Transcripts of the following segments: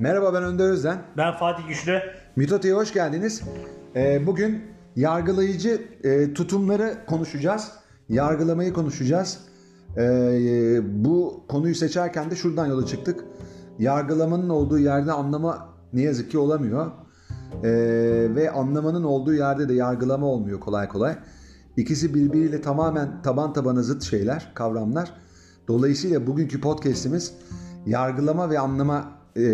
Merhaba ben Önder Özden. Ben Fatih Güçlü. Mitote'ye hoş geldiniz. Ee, bugün yargılayıcı e, tutumları konuşacağız. Yargılamayı konuşacağız. Ee, bu konuyu seçerken de şuradan yola çıktık. Yargılamanın olduğu yerde anlama ne yazık ki olamıyor. Ee, ve anlamanın olduğu yerde de yargılama olmuyor kolay kolay. İkisi birbiriyle tamamen taban tabana zıt şeyler, kavramlar. Dolayısıyla bugünkü podcast'imiz yargılama ve anlama e,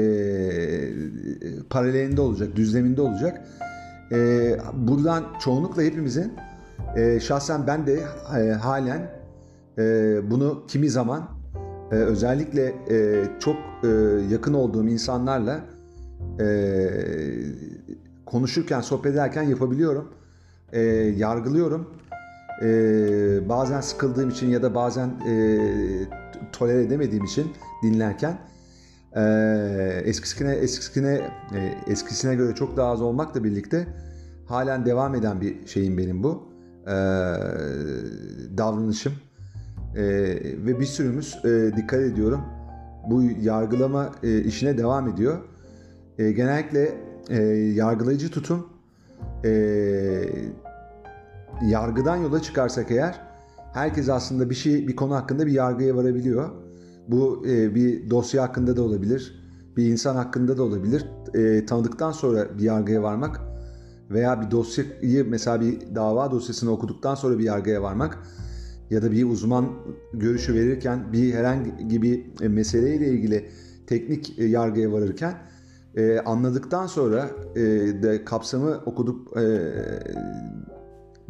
paralelinde olacak, düzleminde olacak. E, buradan çoğunlukla hepimizin, e, şahsen ben de e, halen e, bunu kimi zaman e, özellikle e, çok e, yakın olduğum insanlarla e, konuşurken, sohbet ederken yapabiliyorum. E, yargılıyorum. E, bazen sıkıldığım için ya da bazen e, tolere edemediğim için dinlerken e, eskisine eskisine e, eskisine göre çok daha az olmakla birlikte halen devam eden bir şeyim benim bu e, davranışım e, ve bir sürümüz e, dikkat ediyorum bu yargılama e, işine devam ediyor. Genellikle e, yargılayıcı tutum yargıdan yola çıkarsak eğer herkes aslında bir şey bir konu hakkında bir yargıya varabiliyor. Bu e, bir dosya hakkında da olabilir, bir insan hakkında da olabilir. E, tanıdıktan sonra bir yargıya varmak veya bir dosyayı mesela bir dava dosyasını okuduktan sonra bir yargıya varmak ya da bir uzman görüşü verirken bir herhangi bir meseleyle ilgili teknik e, yargıya varırken e, anladıktan sonra e, de kapsamı okudup e,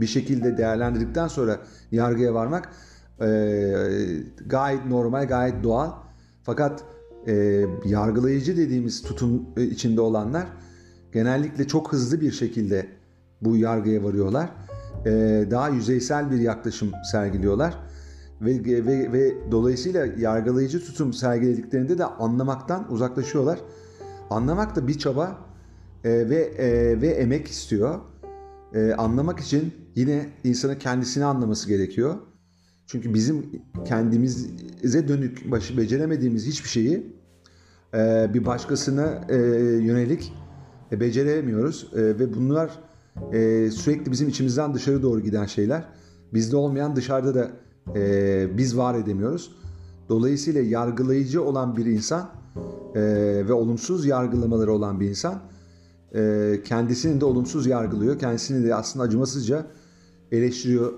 bir şekilde değerlendirdikten sonra yargıya varmak e, gayet normal, gayet doğal. Fakat e, yargılayıcı dediğimiz tutum içinde olanlar genellikle çok hızlı bir şekilde bu yargıya varıyorlar. E, daha yüzeysel bir yaklaşım sergiliyorlar. Ve, ve, ve dolayısıyla yargılayıcı tutum sergilediklerinde de anlamaktan uzaklaşıyorlar. Anlamak da bir çaba e, ve e, ve emek istiyor. E, anlamak için yine insanın kendisini anlaması gerekiyor. Çünkü bizim kendimize dönük başı beceremediğimiz hiçbir şeyi e, bir başkasına e, yönelik e, beceremiyoruz e, ve bunlar e, sürekli bizim içimizden dışarı doğru giden şeyler. Bizde olmayan dışarıda da e, biz var edemiyoruz. Dolayısıyla yargılayıcı olan bir insan e, ve olumsuz yargılamaları olan bir insan e, kendisini de olumsuz yargılıyor. Kendisini de aslında acımasızca eleştiriyor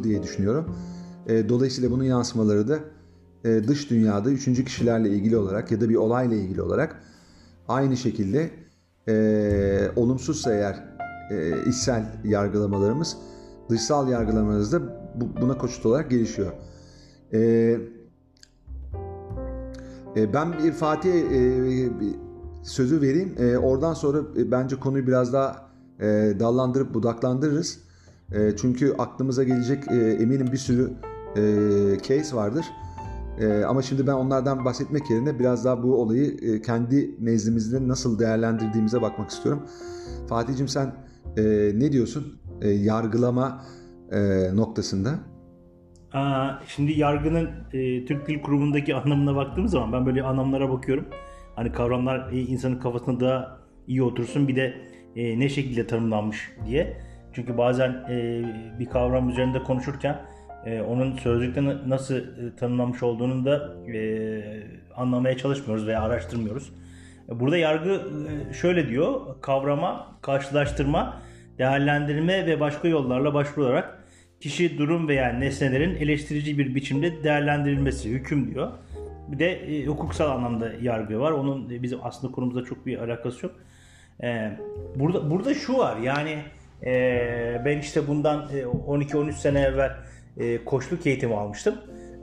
e, diye düşünüyorum. E, dolayısıyla bunun yansımaları da e, dış dünyada üçüncü kişilerle ilgili olarak ya da bir olayla ilgili olarak aynı şekilde olumsuzsa eğer içsel yargılamalarımız dışsal yargılamalarımız da bu, buna koşut olarak gelişiyor. Ben bir Fatih'e bir sözü vereyim. Oradan sonra bence konuyu biraz daha dallandırıp budaklandırırız. E, çünkü aklımıza gelecek e, eminim bir sürü e, case vardır. E, ama şimdi ben onlardan bahsetmek yerine biraz daha bu olayı e, kendi nezdimizde nasıl değerlendirdiğimize bakmak istiyorum. Fatih'cim sen e, ne diyorsun e, yargılama e, noktasında? Aa, şimdi yargının e, Türk Dil Kurumu'ndaki anlamına baktığımız zaman ben böyle anlamlara bakıyorum. Hani kavramlar e, insanın kafasında daha iyi otursun bir de e, ne şekilde tanımlanmış diye. Çünkü bazen e, bir kavram üzerinde konuşurken e, onun sözlükte nasıl e, tanımlanmış olduğunu da e, anlamaya çalışmıyoruz veya araştırmıyoruz. Burada yargı e, şöyle diyor, kavrama, karşılaştırma, değerlendirme ve başka yollarla başvurularak kişi, durum veya nesnelerin eleştirici bir biçimde değerlendirilmesi, hüküm diyor. Bir de e, hukuksal anlamda yargı var. Onun e, bizim aslında konumuzda çok bir alakası yok. E, burada burada şu var yani e, ben işte bundan 12-13 sene evvel e, koçluk eğitimi almıştım.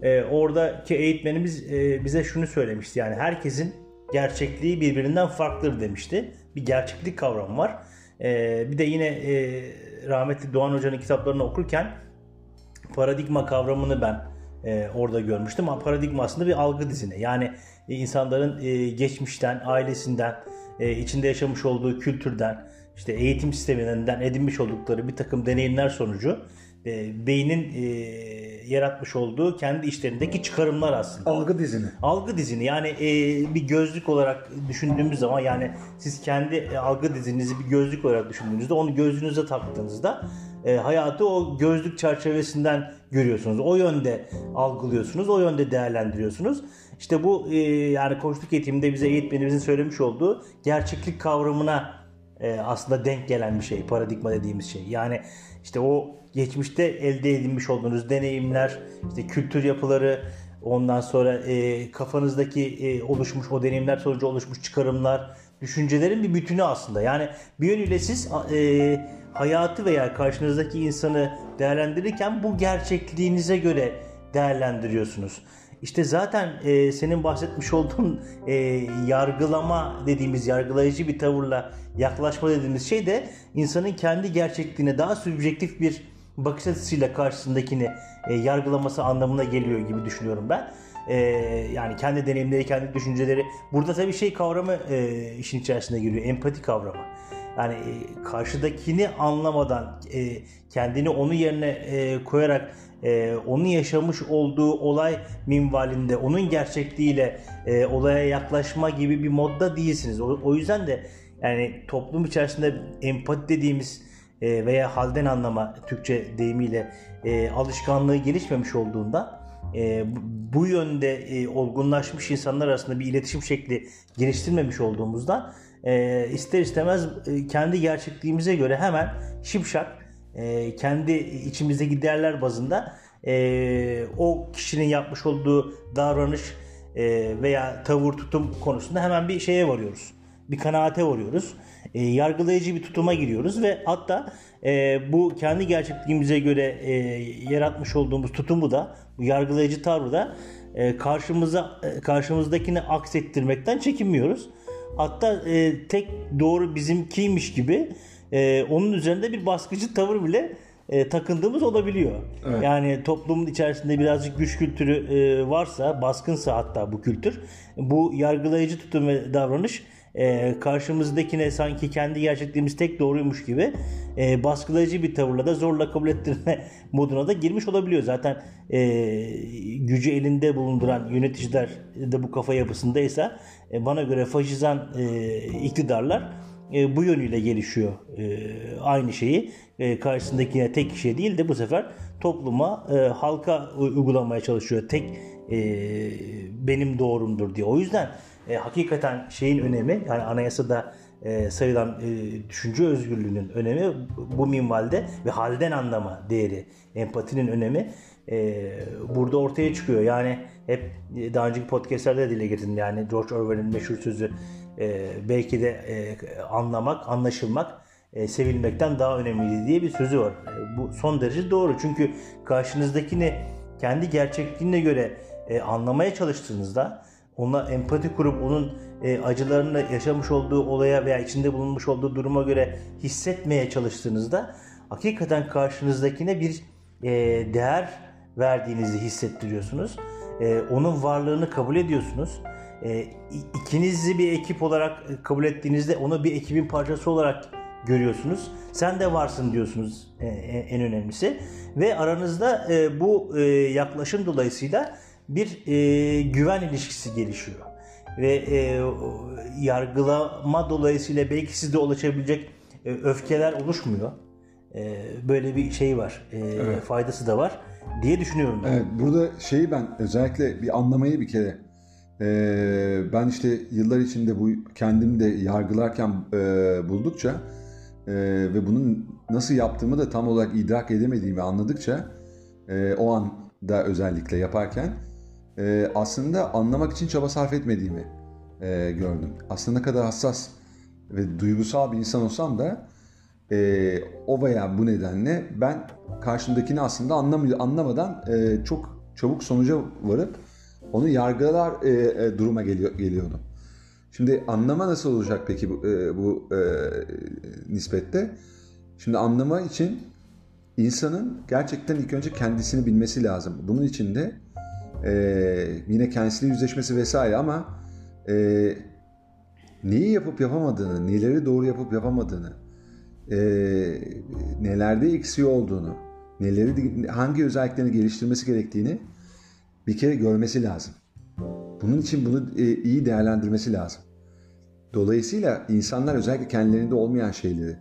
E, oradaki eğitmenimiz e, bize şunu söylemişti yani herkesin gerçekliği birbirinden farklıdır demişti. Bir gerçeklik kavramı var. E, bir de yine e, rahmetli Doğan Hoca'nın kitaplarını okurken paradigma kavramını ben e, orada görmüştüm. Paradigma aslında bir algı dizine. Yani e, insanların e, geçmişten, ailesinden, e, içinde yaşamış olduğu kültürden, işte eğitim sisteminden edinmiş oldukları bir takım deneyimler sonucu e, beynin e, yaratmış olduğu kendi işlerindeki çıkarımlar aslında. Algı dizini. Algı dizini yani e, bir gözlük olarak düşündüğümüz zaman yani siz kendi e, algı dizinizi bir gözlük olarak düşündüğünüzde onu gözünüze taktığınızda e, hayatı o gözlük çerçevesinden görüyorsunuz. O yönde algılıyorsunuz, o yönde değerlendiriyorsunuz. İşte bu e, yani koçluk eğitiminde bize eğitmenimizin söylemiş olduğu gerçeklik kavramına e, aslında denk gelen bir şey, paradigma dediğimiz şey. Yani işte o geçmişte elde edilmiş olduğunuz deneyimler, işte kültür yapıları, ondan sonra e, kafanızdaki e, oluşmuş o deneyimler sonucu oluşmuş çıkarımlar, düşüncelerin bir bütünü aslında. Yani bir yönüyle siz e, hayatı veya karşınızdaki insanı değerlendirirken bu gerçekliğinize göre değerlendiriyorsunuz. İşte zaten e, senin bahsetmiş olduğun e, yargılama dediğimiz yargılayıcı bir tavırla yaklaşma dediğimiz şey de insanın kendi gerçekliğine daha subjektif bir bakış açısıyla karşısındakini e, yargılaması anlamına geliyor gibi düşünüyorum ben. E, yani kendi deneyimleri, kendi düşünceleri. Burada tabii şey kavramı e, işin içerisine giriyor. Empati kavramı. Yani e, karşıdakini anlamadan e, kendini onun yerine e, koyarak e, onun yaşamış olduğu olay minvalinde, onun gerçekliğiyle e, olaya yaklaşma gibi bir modda değilsiniz. O, o yüzden de yani toplum içerisinde empati dediğimiz e, veya halden anlama Türkçe deyimiyle e, alışkanlığı gelişmemiş olduğunda e, bu yönde e, olgunlaşmış insanlar arasında bir iletişim şekli geliştirmemiş olduğumuzda e, ister istemez e, kendi gerçekliğimize göre hemen şipşak e, kendi içimizdeki değerler bazında e, o kişinin yapmış olduğu davranış e, veya tavır tutum konusunda hemen bir şeye varıyoruz. Bir kanaate varıyoruz. E, yargılayıcı bir tutuma giriyoruz ve hatta e, bu kendi gerçekliğimize göre e, yaratmış olduğumuz tutumu da bu yargılayıcı tavrı da e, karşımıza e, karşımızdakini aksettirmekten çekinmiyoruz. Hatta e, tek doğru bizimkiymiş gibi e, onun üzerinde bir baskıcı tavır bile e, takındığımız olabiliyor. Evet. Yani toplumun içerisinde birazcık güç kültürü e, varsa, baskınsa hatta bu kültür, bu yargılayıcı tutum ve davranış e, karşımızdakine sanki kendi gerçekliğimiz tek doğruymuş gibi e, baskılayıcı bir tavırla da zorla kabul ettirme moduna da girmiş olabiliyor. Zaten e, gücü elinde bulunduran yöneticiler de bu kafa yapısındaysa e, bana göre faşizan e, iktidarlar e, bu yönüyle gelişiyor e, aynı şeyi. E, karşısındakine tek kişiye değil de bu sefer topluma e, halka uygulamaya çalışıyor. Tek e, benim doğrumdur diye. O yüzden e, hakikaten şeyin önemi yani anayasada e, sayılan e, düşünce özgürlüğünün önemi bu minvalde ve halden anlama değeri empatinin önemi e, burada ortaya çıkıyor yani hep daha önceki podcastlerde dile getirdim yani George Orwell'in meşhur sözü e, belki de e, anlamak, anlaşılmak e, sevilmekten daha önemliydi diye bir sözü var. E, bu son derece doğru. Çünkü karşınızdakini kendi gerçekliğine göre e, anlamaya çalıştığınızda ona empati kurup onun e, acılarını yaşamış olduğu olaya veya içinde bulunmuş olduğu duruma göre hissetmeye çalıştığınızda hakikaten karşınızdakine bir e, değer verdiğinizi hissettiriyorsunuz. E, onun varlığını kabul ediyorsunuz e, ikinizi bir ekip olarak kabul ettiğinizde onu bir ekibin parçası olarak görüyorsunuz. Sen de varsın diyorsunuz e, en önemlisi. Ve aranızda e, bu e, yaklaşım dolayısıyla bir e, güven ilişkisi gelişiyor. Ve e, yargılama dolayısıyla belki sizde ulaşabilecek e, öfkeler oluşmuyor. E, böyle bir şey var. E, evet. Faydası da var diye düşünüyorum ben. Evet, burada şeyi ben özellikle bir anlamayı bir kere ee, ben işte yıllar içinde bu kendimi de yargılarken e, buldukça e, ve bunun nasıl yaptığımı da tam olarak idrak edemediğimi anladıkça e, o anda özellikle yaparken e, aslında anlamak için çaba sarf etmediğimi e, gördüm. Aslında ne kadar hassas ve duygusal bir insan olsam da e, o veya bu nedenle ben karşımdakini aslında anlamıyor, anlamadan e, çok çabuk sonuca varıp onu yargılar e, e, duruma geliyor, geliyordu. Şimdi anlama nasıl olacak peki bu, e, bu e, nispette? Şimdi anlama için insanın gerçekten ilk önce kendisini bilmesi lazım. Bunun için de e, yine kendisiyle yüzleşmesi vesaire ama e, neyi yapıp yapamadığını, neleri doğru yapıp yapamadığını, e, nelerde eksiği olduğunu, neleri hangi özelliklerini geliştirmesi gerektiğini bir kere görmesi lazım. Bunun için bunu e, iyi değerlendirmesi lazım. Dolayısıyla insanlar özellikle kendilerinde olmayan şeyleri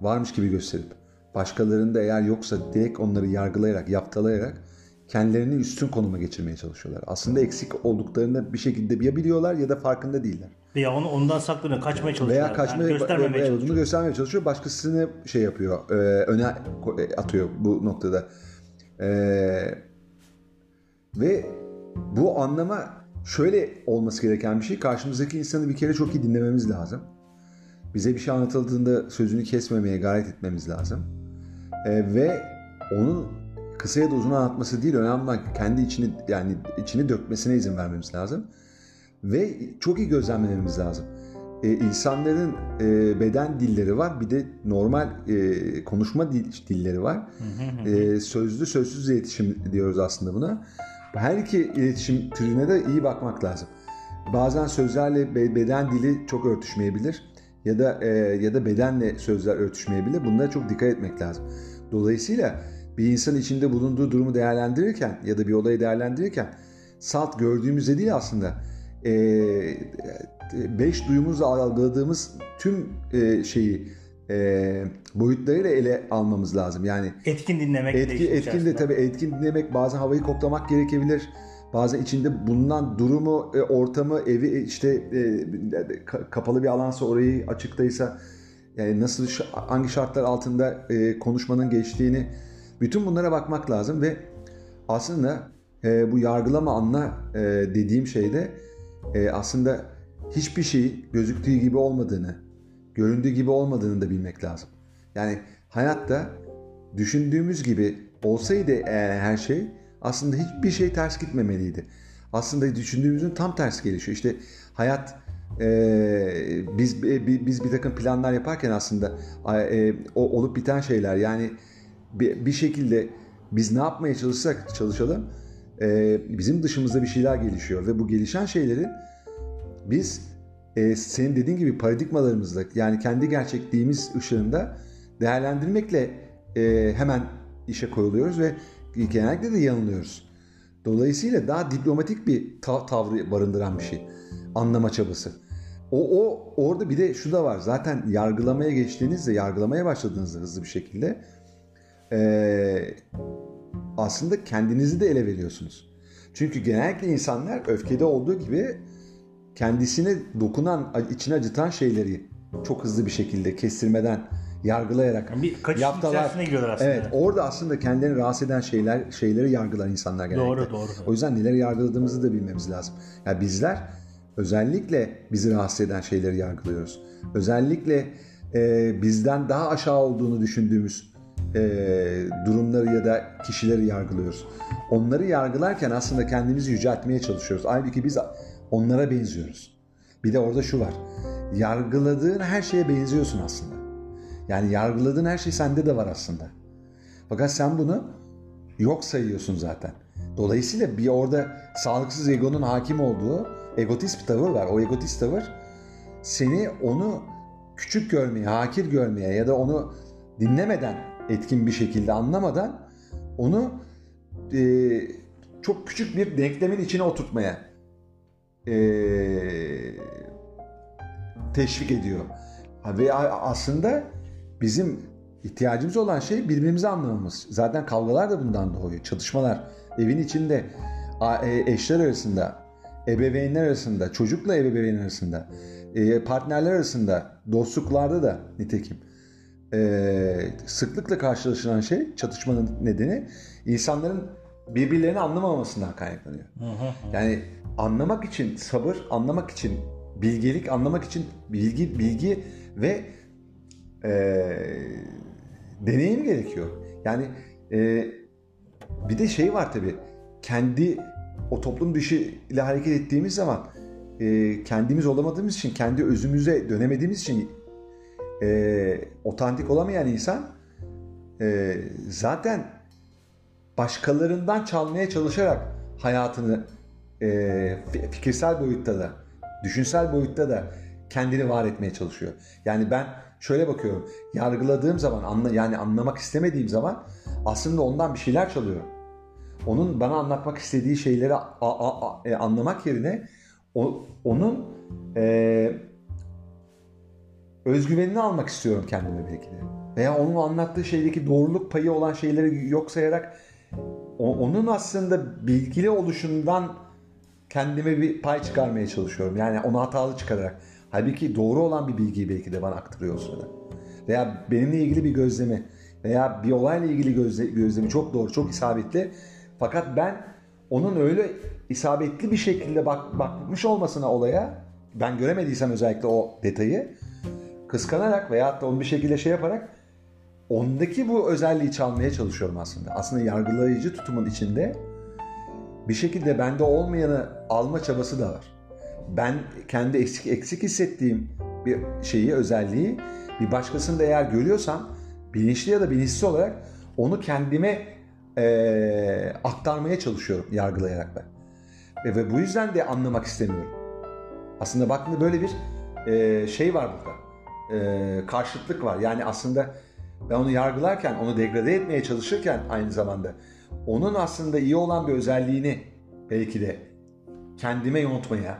varmış gibi gösterip başkalarında eğer yoksa direkt onları yargılayarak, yaptalayarak kendilerini üstün konuma geçirmeye çalışıyorlar. Aslında eksik olduklarını bir şekilde ya biliyorlar ya da farkında değiller. Veya onu ondan saklanıyor, kaçmaya çalışıyor. Veya kaçmaya, yani göstermemeye evet, çalışıyor. Bunu göstermeye çalışıyor. Başkasını şey yapıyor, e, öne e, atıyor bu noktada. E, ve bu anlama şöyle olması gereken bir şey. Karşımızdaki insanı bir kere çok iyi dinlememiz lazım. Bize bir şey anlatıldığında sözünü kesmemeye gayret etmemiz lazım. E, ve onun kısa ya da uzun anlatması değil önemli olan kendi içini yani içini dökmesine izin vermemiz lazım. Ve çok iyi gözlemlememiz lazım. E, insanların e, beden dilleri var bir de normal e, konuşma dil, dilleri var. e, sözlü sözsüz iletişim diyoruz aslında buna. Her iki iletişim türüne de iyi bakmak lazım. Bazen sözlerle beden dili çok örtüşmeyebilir ya da e, ya da bedenle sözler örtüşmeyebilir. Bunlara çok dikkat etmek lazım. Dolayısıyla bir insan içinde bulunduğu durumu değerlendirirken ya da bir olayı değerlendirirken salt gördüğümüzde değil aslında e, beş duyumuzla algıladığımız tüm e, şeyi e, boyutlarıyla ele almamız lazım. Yani etkin dinlemek etki, etkin de tabii etkin dinlemek bazen havayı koklamak gerekebilir. Bazen içinde bulunan durumu, e, ortamı, evi işte e, kapalı bir alansa orayı açıktaysa yani nasıl hangi şartlar altında e, konuşmanın geçtiğini bütün bunlara bakmak lazım ve aslında e, bu yargılama anla e, dediğim şeyde e, aslında hiçbir şey gözüktüğü gibi olmadığını, göründüğü gibi olmadığını da bilmek lazım. Yani hayatta düşündüğümüz gibi olsaydı eğer her şey aslında hiçbir şey ters gitmemeliydi. Aslında düşündüğümüzün tam tersi gelişiyor. İşte hayat e, biz biz bir takım planlar yaparken aslında e, o olup biten şeyler yani bir, bir şekilde biz ne yapmaya çalışsak çalışalım e, bizim dışımızda bir şeyler gelişiyor ve bu gelişen şeylerin biz e, senin dediğin gibi paradigmalarımızla yani kendi gerçekliğimiz ışığında değerlendirmekle e, hemen işe koyuluyoruz ve genellikle de yanılıyoruz. Dolayısıyla daha diplomatik bir ta- tavrı barındıran bir şey. Anlama çabası. O, o orada bir de şu da var. Zaten yargılamaya geçtiğinizde, yargılamaya başladığınızda hızlı bir şekilde e, aslında kendinizi de ele veriyorsunuz. Çünkü genellikle insanlar öfkede olduğu gibi kendisine dokunan, içine acıtan şeyleri çok hızlı bir şekilde kestirmeden yargılayarak yani bir kaçış yaptılar. giriyorlar aslında. Evet, orada aslında kendilerini rahatsız eden şeyler şeyleri yargılar insanlar genellikle. Doğru, doğru. O yüzden neleri yargıladığımızı da bilmemiz lazım. Yani bizler özellikle bizi rahatsız eden şeyleri yargılıyoruz. Özellikle e, bizden daha aşağı olduğunu düşündüğümüz e, durumları ya da kişileri yargılıyoruz. Onları yargılarken aslında kendimizi yüceltmeye çalışıyoruz. Halbuki biz onlara benziyoruz. Bir de orada şu var. Yargıladığın her şeye benziyorsun aslında. Yani yargıladığın her şey sende de var aslında. Fakat sen bunu yok sayıyorsun zaten. Dolayısıyla bir orada sağlıksız egonun hakim olduğu egotist bir tavır var. O egotist tavır seni onu küçük görmeye, hakir görmeye ya da onu dinlemeden etkin bir şekilde anlamadan onu e, çok küçük bir denklemin içine oturtmaya e, teşvik ediyor. Ve aslında bizim ihtiyacımız olan şey birbirimizi anlamamız. Zaten kavgalar da bundan doğuyor. Çatışmalar evin içinde e, eşler arasında, ebeveynler arasında, çocukla ebeveyn arasında, e, partnerler arasında, dostluklarda da nitekim e, sıklıkla karşılaşılan şey çatışmanın nedeni insanların birbirlerini anlamamasından kaynaklanıyor. Yani anlamak için sabır, anlamak için bilgelik, anlamak için bilgi, bilgi ve e, deneyim gerekiyor. Yani e, bir de şey var tabii. Kendi o toplum dışı ile hareket ettiğimiz zaman e, kendimiz olamadığımız için, kendi özümüze dönemediğimiz için e, otantik olamayan insan e, zaten başkalarından çalmaya çalışarak hayatını e, fikirsel boyutta da, düşünsel boyutta da kendini var etmeye çalışıyor. Yani ben şöyle bakıyorum. Yargıladığım zaman anla, yani anlamak istemediğim zaman aslında ondan bir şeyler çalıyorum. Onun bana anlatmak istediği şeyleri a, a, a, e, anlamak yerine o, onun e, özgüvenini almak istiyorum kendime belki de. Veya onun anlattığı şeydeki doğruluk payı olan şeyleri yok sayarak onun aslında bilgili oluşundan kendime bir pay çıkarmaya çalışıyorum. Yani onu hatalı çıkararak. Halbuki doğru olan bir bilgiyi belki de bana aktarıyor o sırada. Veya benimle ilgili bir gözlemi veya bir olayla ilgili gözle, gözlemi çok doğru, çok isabetli. Fakat ben onun öyle isabetli bir şekilde bak, bakmış olmasına olaya ben göremediysem özellikle o detayı kıskanarak veya da onu bir şekilde şey yaparak ondaki bu özelliği çalmaya çalışıyorum aslında. Aslında yargılayıcı tutumun içinde bir şekilde bende olmayanı alma çabası da var. Ben kendi eksik eksik hissettiğim bir şeyi, özelliği bir başkasında eğer görüyorsam bilinçli ya da bilinçsiz olarak onu kendime e, aktarmaya çalışıyorum yargılayarak ben. E, ve bu yüzden de anlamak istemiyorum. Aslında baktığında böyle bir e, şey var burada. E, karşıtlık var. Yani aslında ben onu yargılarken, onu degrade etmeye çalışırken aynı zamanda onun aslında iyi olan bir özelliğini belki de kendime yontmaya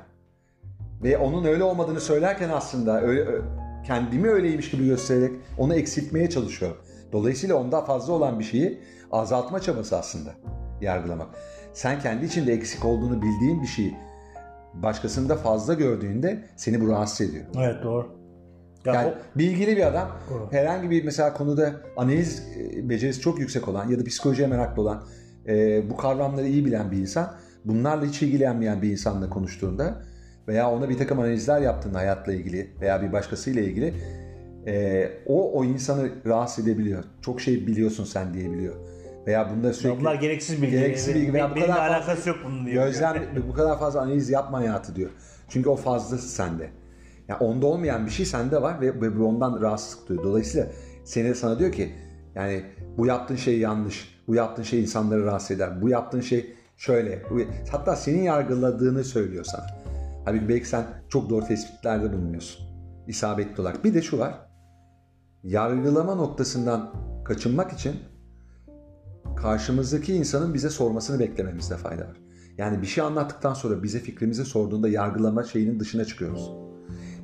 ve onun öyle olmadığını söylerken aslında öyle, kendimi öyleymiş gibi göstererek onu eksiltmeye çalışıyorum. Dolayısıyla onda fazla olan bir şeyi azaltma çabası aslında yargılamak. Sen kendi içinde eksik olduğunu bildiğin bir şeyi başkasında fazla gördüğünde seni bu rahatsız ediyor. Evet doğru. Ya yani o, bilgili bir adam o. herhangi bir mesela konuda analiz e, becerisi çok yüksek olan ya da psikolojiye meraklı olan e, bu kavramları iyi bilen bir insan bunlarla hiç ilgilenmeyen bir insanla konuştuğunda veya ona bir takım analizler yaptığında hayatla ilgili veya bir başkasıyla ilgili e, o o insanı rahatsız edebiliyor. Çok şey biliyorsun sen diyebiliyor. Veya bunda sürekli... Bunlar gereksiz bilgi. Gereksiz bilgi. Veya bu kadar alakası yok bunun diyor. Gözlem, bu kadar fazla analiz yapma hayatı diyor. Çünkü o fazla sende. Yani onda olmayan bir şey sende var ve, ve ondan rahatsızlık duyuyor. Dolayısıyla seni sana diyor ki yani bu yaptığın şey yanlış. Bu yaptığın şey insanları rahatsız eder. Bu yaptığın şey şöyle. Bu, hatta senin yargıladığını söylüyor sana. Halbuki belki sen çok doğru tespitlerde bulunuyorsun. İsabetli olarak. Bir de şu var. Yargılama noktasından kaçınmak için karşımızdaki insanın bize sormasını beklememizde fayda var. Yani bir şey anlattıktan sonra bize fikrimizi sorduğunda yargılama şeyinin dışına çıkıyoruz.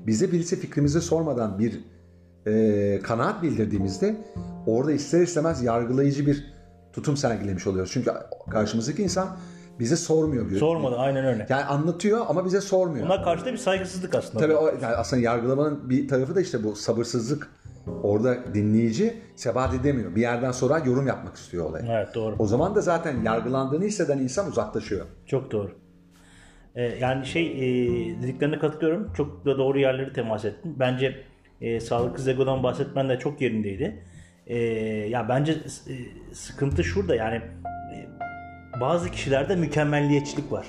Bize birisi fikrimizi sormadan bir e, kanaat bildirdiğimizde orada ister istemez yargılayıcı bir tutum sergilemiş oluyoruz. Çünkü karşımızdaki insan bize sormuyor. Diyor. Sormadı aynen öyle. Yani anlatıyor ama bize sormuyor. Buna karşı da bir saygısızlık aslında. Tabii o, yani aslında yargılamanın bir tarafı da işte bu sabırsızlık. Orada dinleyici sebat edemiyor. Bir yerden sonra yorum yapmak istiyor olaya. Evet doğru. O zaman da zaten yargılandığını hisseden insan uzaklaşıyor. Çok doğru. Ee, yani şey e, dediklerine katılıyorum. Çok da doğru yerleri temas ettin. Bence e, sağlıklı zegodan bahsetmen de çok yerindeydi. E, ya bence e, sıkıntı şurada yani e, bazı kişilerde mükemmelliyetçilik var.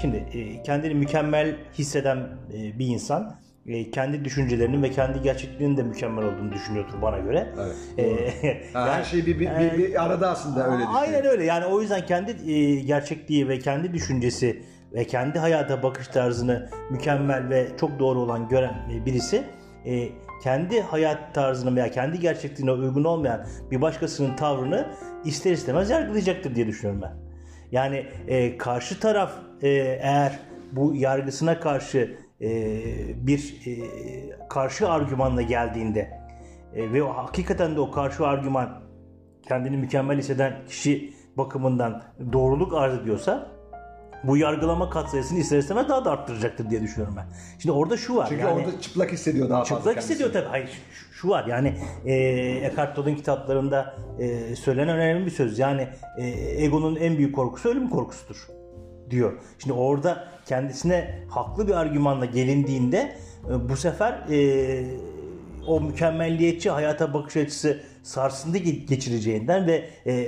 Şimdi e, kendini mükemmel hisseden e, bir insan e, kendi düşüncelerinin ve kendi gerçekliğinin de mükemmel olduğunu düşünüyordur bana göre. Evet. E, yani, her şey bir, bir, bir, bir arada aslında öyle düşünüyor. Aynen öyle. Yani o yüzden kendi e, gerçekliği ve kendi düşüncesi ve kendi hayata bakış tarzını mükemmel ve çok doğru olan gören birisi e, kendi hayat tarzını veya kendi gerçekliğine uygun olmayan bir başkasının tavrını ister istemez yargılayacaktır diye düşünüyorum ben. Yani e, karşı taraf e, eğer bu yargısına karşı e, bir e, karşı argümanla geldiğinde e, ve o, hakikaten de o karşı argüman kendini mükemmel hisseden kişi bakımından doğruluk arz ediyorsa bu yargılama katsayısını ister istemez daha da arttıracaktır diye düşünüyorum ben. Şimdi orada şu var. Çünkü yani, orada çıplak hissediyor daha fazla. Çıplak hissediyor tabii. Hayır şu, şu var yani e, Eckhart Tolle'in kitaplarında e, söylenen önemli bir söz. Yani e, egonun en büyük korkusu ölüm korkusudur diyor. Şimdi orada kendisine haklı bir argümanla gelindiğinde e, bu sefer e, o mükemmelliyetçi hayata bakış açısı sarsıntı geçireceğinden ve e,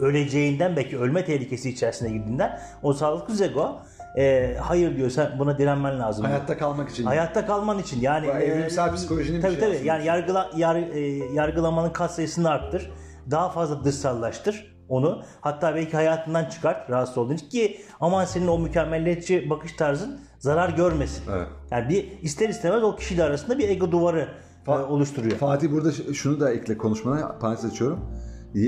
öleceğinden belki ölme tehlikesi içerisine girdiğinden o sağlıklı zego e, hayır diyor sen buna direnmen lazım. Hayatta kalmak için. Hayatta kalman için yani. Bu evrimsel e, psikolojinin tabii, bir şey tabii. Yani yargıla, yar, e, yargılamanın kat sayısını arttır. Daha fazla dışsallaştır onu. Hatta belki hayatından çıkart rahatsız olduğun ki aman senin o mükemmelliyetçi bakış tarzın zarar görmesin. Evet. Yani bir ister istemez o kişiyle arasında bir ego duvarı e, oluşturuyor. Fatih burada şunu da ekle konuşmana parantez açıyorum. E,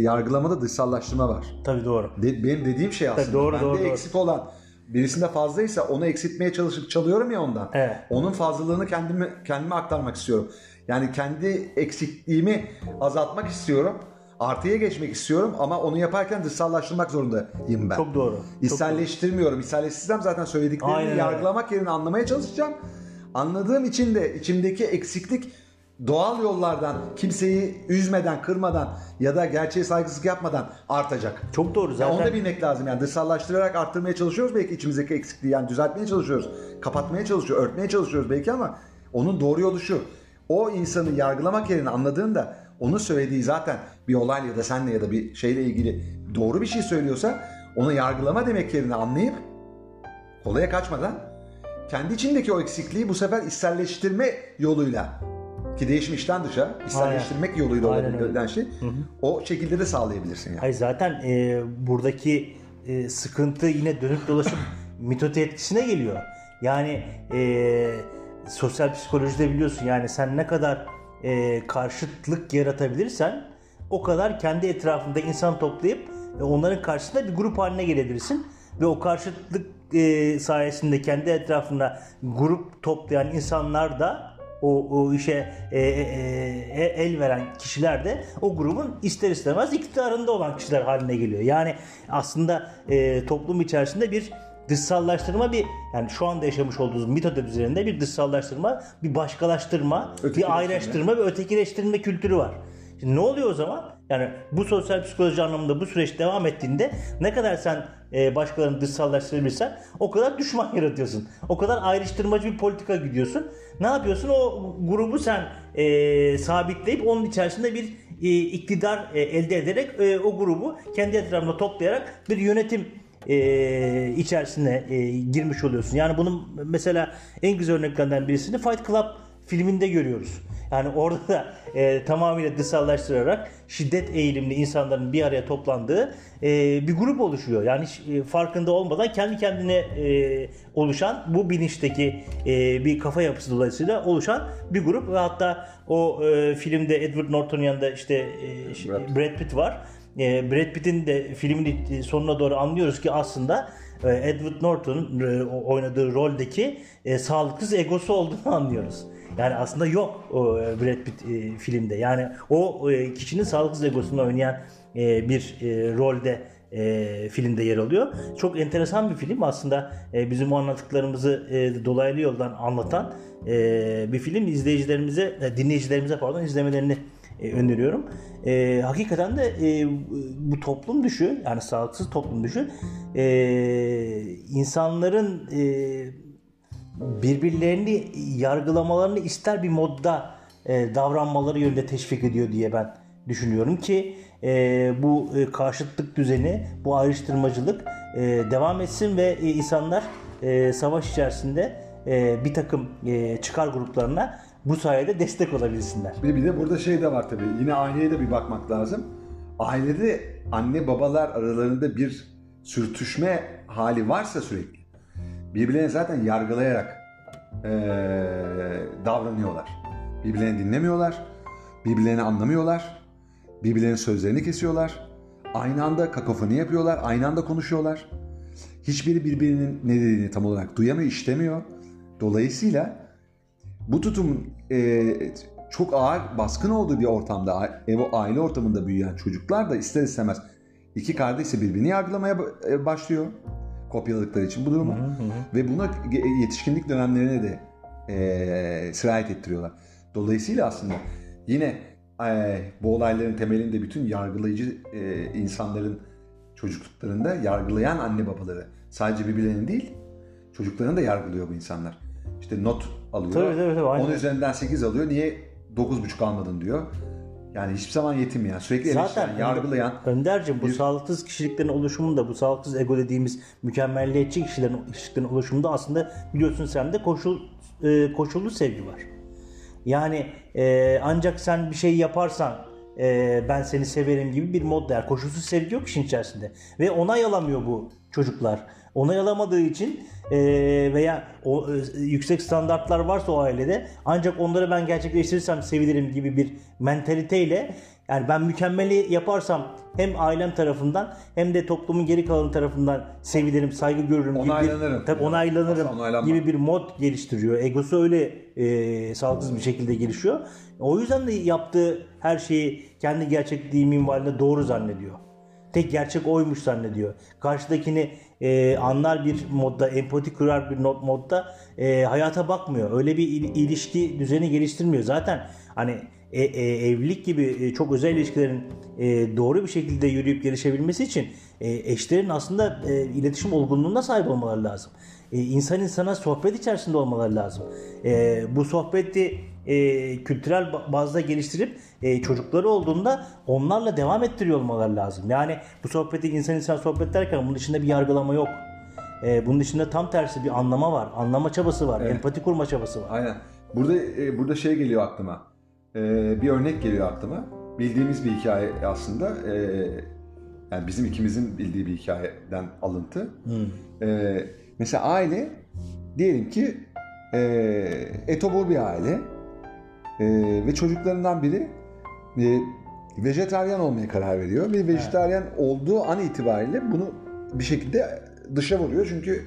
yargılamada dışsallaştırma var. Tabii doğru. De, benim dediğim şey aslında. Tabii doğru, Bende doğru, doğru. eksik olan birisinde fazlaysa onu eksiltmeye çalışıp çalıyorum ya ondan. Evet. Onun fazlalığını kendime kendime aktarmak istiyorum. Yani kendi eksikliğimi azaltmak istiyorum. Artıya geçmek istiyorum ama onu yaparken dışsallaştırmak zorundayım ben. Çok doğru. İçselleştirmiyorum. İçselleştirsem zaten söylediklerimi Aynen öyle. yargılamak yerine anlamaya çalışacağım. Anladığım için de içimdeki eksiklik doğal yollardan kimseyi üzmeden, kırmadan ya da gerçeğe saygısızlık yapmadan artacak. Çok doğru zaten. onu da bilmek lazım yani dışsallaştırarak arttırmaya çalışıyoruz belki içimizdeki eksikliği yani düzeltmeye çalışıyoruz. Kapatmaya çalışıyoruz, örtmeye çalışıyoruz belki ama onun doğru yolu şu. O insanı yargılamak yerine anladığında onun söylediği zaten bir olayla ya da senle ya da bir şeyle ilgili doğru bir şey söylüyorsa onu yargılama demek yerine anlayıp olaya kaçmadan kendi içindeki o eksikliği bu sefer içselleştirme yoluyla ki değişim içten dışa içselleştirmek yoluyla Aynen olabilen şey o şekilde de sağlayabilirsin yani. Hayır zaten e, buradaki e, sıkıntı yine dönüp dolaşıp mitote etkisine geliyor. Yani e, sosyal psikolojide biliyorsun yani sen ne kadar e, karşıtlık yaratabilirsen o kadar kendi etrafında insan toplayıp e, onların karşısında bir grup haline gelebilirsin. Ve o karşıtlık e, sayesinde kendi etrafında grup toplayan insanlar da o, o işe e, e, e, el veren kişiler de o grubun ister istemez iktidarında olan kişiler haline geliyor. Yani aslında e, toplum içerisinde bir dışsallaştırma bir yani şu anda yaşamış olduğumuz mitodet üzerinde bir dışsallaştırma, bir başkalaştırma, bir ayrıştırma ve ötekileştirme kültürü var. Şimdi ne oluyor o zaman? Yani bu sosyal psikoloji anlamında bu süreç devam ettiğinde ne kadar sen e, başkalarını dışsallaştırabilirsen o kadar düşman yaratıyorsun. O kadar ayrıştırmacı bir politika gidiyorsun. Ne yapıyorsun? O grubu sen e, sabitleyip onun içerisinde bir e, iktidar e, elde ederek e, o grubu kendi etrafında toplayarak bir yönetim e, içerisine e, girmiş oluyorsun. Yani bunun mesela en güzel örneklerinden birisini Fight Club filminde görüyoruz. Yani orada da e, tamamıyla dışsallaştırarak şiddet eğilimli insanların bir araya toplandığı e, bir grup oluşuyor. Yani hiç, e, farkında olmadan kendi kendine e, oluşan bu bilinçteki e, bir kafa yapısı dolayısıyla oluşan bir grup ve hatta o e, filmde Edward Norton'un yanında işte e, Brad. Brad Pitt var. E, Brad Pitt'in de filmin sonuna doğru anlıyoruz ki aslında e, Edward Norton'un e, oynadığı roldeki e, sağlıksız egosu olduğunu anlıyoruz. Yani aslında yok o e, Brad Pitt e, filmde. Yani o e, kişinin sağlıksız egosunu oynayan e, bir e, rolde e, filmde yer alıyor. Çok enteresan bir film aslında e, bizim o anlattıklarımızı e, dolaylı yoldan anlatan e, bir film. İzleyicilerimize, e, dinleyicilerimize pardon izlemelerini e, öneriyorum. E, hakikaten de e, bu toplum düşü yani sağlıksız toplum düşü e, insanların e, birbirlerini yargılamalarını ister bir modda e, davranmaları yönünde teşvik ediyor diye ben düşünüyorum ki e, bu e, karşıtlık düzeni, bu ayrıştırmacılık e, devam etsin ve e, insanlar e, savaş içerisinde e, bir takım e, çıkar gruplarına bu sayede destek olabilsinler. Bir, bir de burada şey de var tabii. Yine aileye de bir bakmak lazım. Ailede anne babalar aralarında bir sürtüşme hali varsa sürekli birbirlerini zaten yargılayarak eee, davranıyorlar. Birbirlerini dinlemiyorlar. Birbirlerini anlamıyorlar. Birbirlerinin sözlerini kesiyorlar. Aynı anda kakofoni yapıyorlar. Aynı anda konuşuyorlar. Hiçbiri birbirinin ne dediğini tam olarak duyamıyor, işlemiyor. Dolayısıyla bu tutum e, çok ağır baskın olduğu bir ortamda ev aile ortamında büyüyen çocuklar da ister istemez iki kardeşse birbirini yargılamaya ba- başlıyor kopyaladıkları için bu durumu ve buna yetişkinlik dönemlerine de e, sirayet ettiriyorlar. Dolayısıyla aslında yine e, bu olayların temelinde bütün yargılayıcı e, insanların çocukluklarında yargılayan anne babaları sadece birbirlerini değil çocuklarını da yargılıyor bu insanlar. İşte not alıyor. Tabii, tabii, tabii, aynen. 10 üzerinden 8 alıyor. Niye 9,5 almadın diyor. Yani hiçbir zaman yetinmeyen, sürekli Zaten eleştiren, yargılayan. Önder'cim bu bir- sağlıksız kişiliklerin oluşumunda bu sağlıksız ego dediğimiz mükemmelliyetçi kişilerin, kişiliklerin oluşumunda aslında biliyorsun sen de koşul, e, koşullu sevgi var. Yani e, ancak sen bir şey yaparsan e, ben seni severim gibi bir mod der. Koşulsuz sevgi yok işin içerisinde. Ve onay alamıyor bu çocuklar. Onay alamadığı için e, veya o e, yüksek standartlar varsa o ailede ancak onları ben gerçekleştirirsem sevinirim gibi bir mentaliteyle yani ben mükemmeli yaparsam hem ailem tarafından hem de toplumun geri kalanı tarafından sevinirim, saygı görürüm gibi Onaylanırım. bir, tabii onaylanırım Aslında gibi bir mod geliştiriyor. Egosu öyle e, sağlıksız bir şekilde gelişiyor. O yüzden de yaptığı her şeyi kendi gerçekliği minvalinde doğru zannediyor. Tek gerçek oymuş zannediyor. Karşıdakini e, anlar bir modda, empati kurar bir not- modda e, hayata bakmıyor. Öyle bir il- ilişki düzeni geliştirmiyor. Zaten hani e, e, evlilik gibi e, çok özel ilişkilerin e, doğru bir şekilde yürüyüp gelişebilmesi için e, eşlerin aslında e, iletişim olgunluğuna sahip olmaları lazım. E, insan insana sohbet içerisinde olmaları lazım. E, bu sohbeti e, kültürel ba- bazda geliştirip e, çocukları olduğunda onlarla devam ettiriyor olmaları lazım. Yani bu sohbeti insan insan sohbet derken bunun içinde bir yargılama yok. E, bunun içinde tam tersi bir anlama var. Anlama çabası var. Evet. Empati kurma çabası var. Aynen. Burada e, burada şey geliyor aklıma. E, bir örnek geliyor aklıma. Bildiğimiz bir hikaye aslında. E, yani bizim ikimizin bildiği bir hikayeden alıntı. Hmm. E, mesela aile diyelim ki e, etobur bir aile E, ve çocuklarından biri e, vejetaryen olmaya karar veriyor. Ve vejetaryen olduğu an itibariyle bunu bir şekilde dışa vuruyor. Çünkü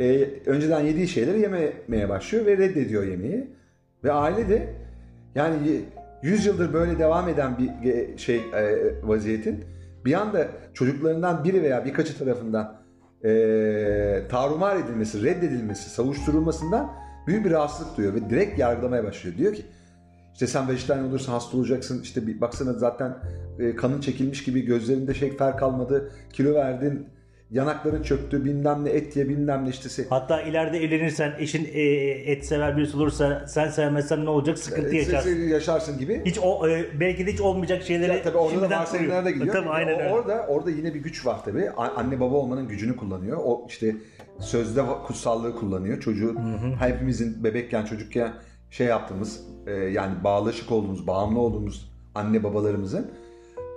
e, önceden yediği şeyleri yememeye başlıyor ve reddediyor yemeği. Ve aile de yani 100 yıldır böyle devam eden bir e, şey e, vaziyetin bir anda çocuklarından biri veya birkaçı tarafından e, tarumar edilmesi, reddedilmesi, savuşturulmasından büyük bir rahatsızlık duyuyor ve direkt yargılamaya başlıyor. Diyor ki işte sen vejetaryen olursan hasta olacaksın. İşte bir baksana zaten e, kanın çekilmiş gibi gözlerinde şeker kalmadı. Kilo verdin. Yanakların çöktü. Bilmem ne et ye bilmem ne işte. Hatta ileride evlenirsen eşin e, et sever birisi olursa sen sevmezsen ne olacak? Sıkıntı e, yaşarsın. yaşarsın gibi. Hiç o e, belki de hiç olmayacak şeyleri Ya tabii orada da varsayımlara da gidiyor. Tabii aynen öyle. Orada orada yine bir güç var tabii. Anne baba olmanın gücünü kullanıyor. O işte sözde kutsallığı kullanıyor. Çocuğu hepimizin bebekken çocukken şey yaptığımız e, yani bağlaşık olduğumuz, bağımlı olduğumuz anne babalarımızın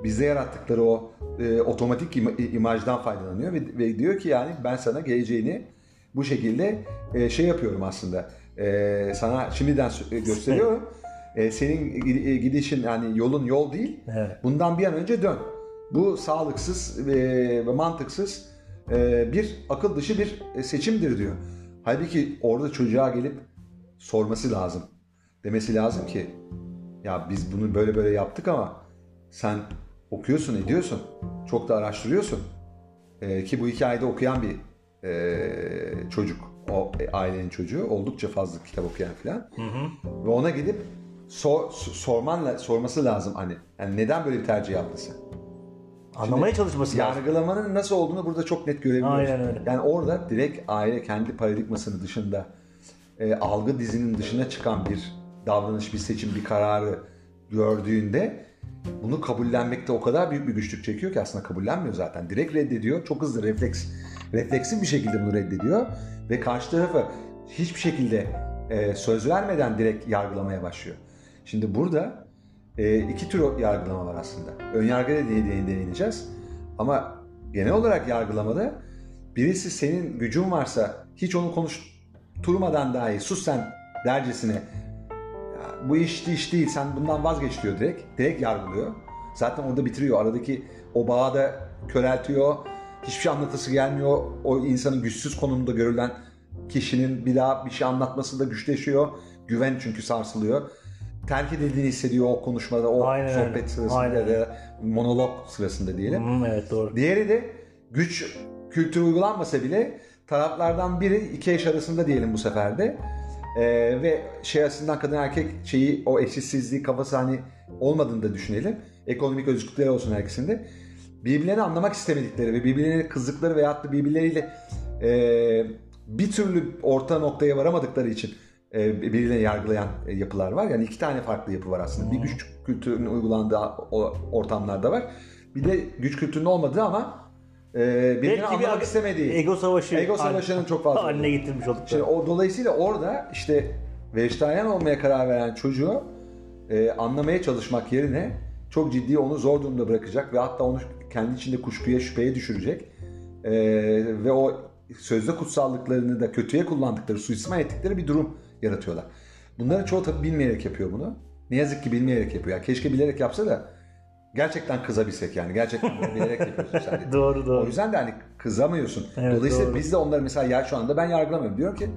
bize yarattıkları o e, otomatik ima- imajdan faydalanıyor ve, ve diyor ki yani ben sana geleceğini bu şekilde e, şey yapıyorum aslında. E, sana şimdiden e, gösteriyorum. E, senin e, gidişin yani yolun yol değil. Evet. Bundan bir an önce dön. Bu sağlıksız ve, ve mantıksız e, bir akıl dışı bir e, seçimdir diyor. Halbuki orada çocuğa gelip sorması lazım. Demesi lazım ki ya biz bunu böyle böyle yaptık ama sen okuyorsun ediyorsun. Çok da araştırıyorsun. E, ki bu hikayede okuyan bir e, çocuk. O e, ailenin çocuğu. Oldukça fazla kitap okuyan falan. Ve ona gidip sor, sormanla sorması lazım hani. Yani neden böyle bir tercih yaptın sen? Anlamaya çalışması lazım. Yargılamanın nasıl olduğunu burada çok net görebiliyoruz. Aynen öyle. Yani orada direkt aile kendi paradigmasının dışında e, algı dizinin dışına çıkan bir davranış, bir seçim, bir kararı gördüğünde bunu kabullenmekte o kadar büyük bir güçlük çekiyor ki aslında kabullenmiyor zaten. Direkt reddediyor. Çok hızlı refleks refleksif bir şekilde bunu reddediyor ve karşı tarafı hiçbir şekilde e, söz vermeden direkt yargılamaya başlıyor. Şimdi burada e, iki tür yargılama var aslında. Ön yargıda diye diye değineceğiz. Ama genel olarak yargılamada birisi senin gücün varsa hiç onu konuşturmadan dahi sus sen dercesine "Ya bu iş iş değil sen bundan vazgeç diyor direkt. Direkt yargılıyor. Zaten orada bitiriyor. Aradaki o bağı da köreltiyor. Hiçbir şey anlatısı gelmiyor. O insanın güçsüz konumunda görülen kişinin bir daha bir şey anlatması da güçleşiyor. Güven çünkü sarsılıyor. Terk edildiğini hissediyor o konuşmada, o Aynen sohbet sırasında Aynen ya da monolog sırasında diyelim. Hmm, evet doğru. Diğeri de güç kültürü uygulanmasa bile taraflardan biri iki eş arasında diyelim bu seferde. Ee, ve şey açısından kadın erkek şeyi o eşitsizliği kafası hani olmadığını da düşünelim. Ekonomik özgürlükleri olsun herkesinde. Birbirlerini anlamak istemedikleri ve birbirlerine kızdıkları veyahut da birbirleriyle e, bir türlü orta noktaya varamadıkları için e, birbirlerini yargılayan e, yapılar var. Yani iki tane farklı yapı var aslında. Bir güç kültürünün uygulandığı ortamlarda var. Bir de güç kültürünün olmadığı ama e, birbirini Belki bir anlamak ag- istemediği. Ego savaşı. Ego savaşının çok fazla Haline olduğu. getirmiş olduk. Şimdi o dolayısıyla orada işte vejetaryen olmaya karar veren çocuğu e, anlamaya çalışmak yerine çok ciddi onu zor durumda bırakacak ve hatta onu kendi içinde kuşkuya, şüpheye düşürecek e, ve o sözde kutsallıklarını da kötüye kullandıkları, suistimal ettikleri bir durum yaratıyorlar. Bunları çoğu tabii bilmeyerek yapıyor bunu. Ne yazık ki bilmeyerek yapıyor. Yani keşke bilerek yapsa da gerçekten kızabilsek yani. Gerçekten bilerek yapıyorsun sen. doğru doğru. O yüzden de hani kızamıyorsun. Evet, Dolayısıyla doğru. biz de onları mesela ya şu anda ben yargılamıyorum. Diyorum ki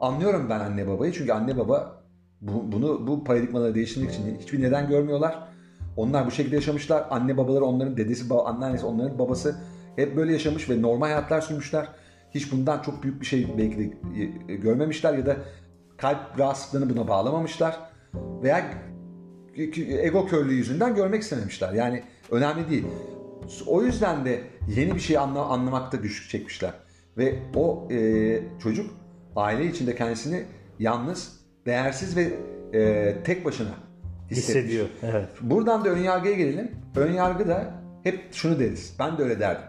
anlıyorum ben anne babayı. Çünkü anne baba bu, bunu bu paradigmaları değiştirmek için hiçbir neden görmüyorlar. Onlar bu şekilde yaşamışlar. Anne babaları onların dedesi, baba, anneannesi, onların babası hep böyle yaşamış ve normal hayatlar sürmüşler. Hiç bundan çok büyük bir şey belki de e, görmemişler ya da kalp rahatsızlığını buna bağlamamışlar. Veya ego körlüğü yüzünden görmek istememişler. Yani önemli değil. O yüzden de yeni bir şey anla, anlamakta güçlük çekmişler. Ve o e, çocuk aile içinde kendisini yalnız, değersiz ve e, tek başına hissetmiş. hissediyor. Evet. Buradan da ön yargıya gelelim. Ön yargı da hep şunu deriz. Ben de öyle derdim.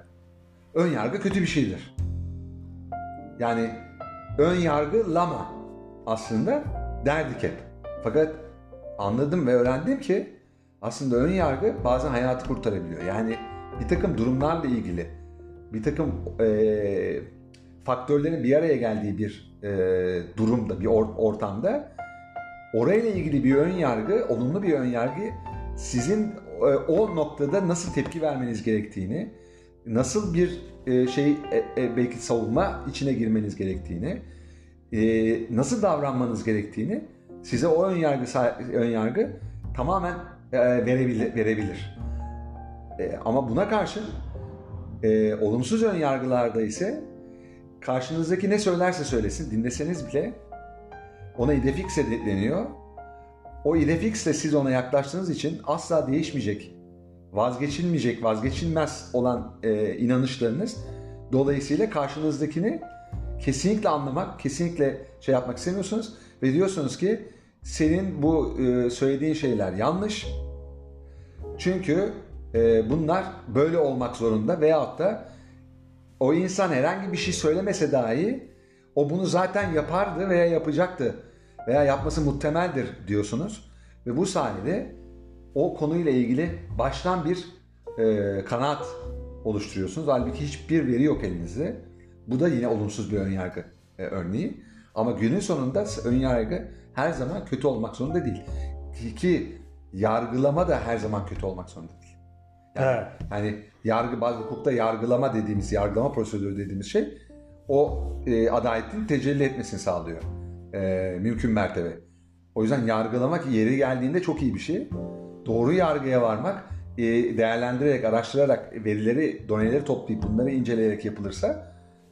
Ön yargı kötü bir şeydir. Yani ön yargılama aslında derdik hep. Fakat anladım ve öğrendim ki aslında ön yargı bazen hayatı kurtarabiliyor. Yani bir takım durumlarla ilgili bir takım e, faktörlerin bir araya geldiği bir e, durumda, bir or- ortamda orayla ilgili bir ön yargı, olumlu bir ön yargı sizin e, o noktada nasıl tepki vermeniz gerektiğini, nasıl bir e, şey e, e, belki savunma içine girmeniz gerektiğini, e, nasıl davranmanız gerektiğini size o ön yargı ön yargı tamamen e, verebilir. verebilir. E, ama buna karşın e, olumsuz ön yargılarda ise karşınızdaki ne söylerse söylesin dinleseniz bile ona idefix deniyor. O idefixle siz ona yaklaştığınız için asla değişmeyecek, vazgeçilmeyecek, vazgeçilmez olan e, inanışlarınız dolayısıyla karşınızdakini kesinlikle anlamak, kesinlikle şey yapmak istemiyorsunuz ve diyorsunuz ki senin bu e, söylediğin şeyler yanlış. Çünkü e, bunlar böyle olmak zorunda veyahut da o insan herhangi bir şey söylemese dahi o bunu zaten yapardı veya yapacaktı veya yapması muhtemeldir diyorsunuz. Ve bu sayede o konuyla ilgili baştan bir e, kanaat oluşturuyorsunuz. Halbuki hiçbir veri yok elinizde. Bu da yine olumsuz bir önyargı e, örneği. Ama günün sonunda önyargı her zaman kötü olmak zorunda değil. Ki yargılama da her zaman kötü olmak zorunda değil. Yani, Evet. hani yargı, bazı hukukta yargılama dediğimiz, yargılama prosedürü dediğimiz şey o e, adaletin tecelli etmesini sağlıyor. E, mümkün mertebe. O yüzden yargılamak yeri geldiğinde çok iyi bir şey. Doğru yargıya varmak, e, değerlendirerek, araştırarak, verileri, doneleri toplayıp bunları inceleyerek yapılırsa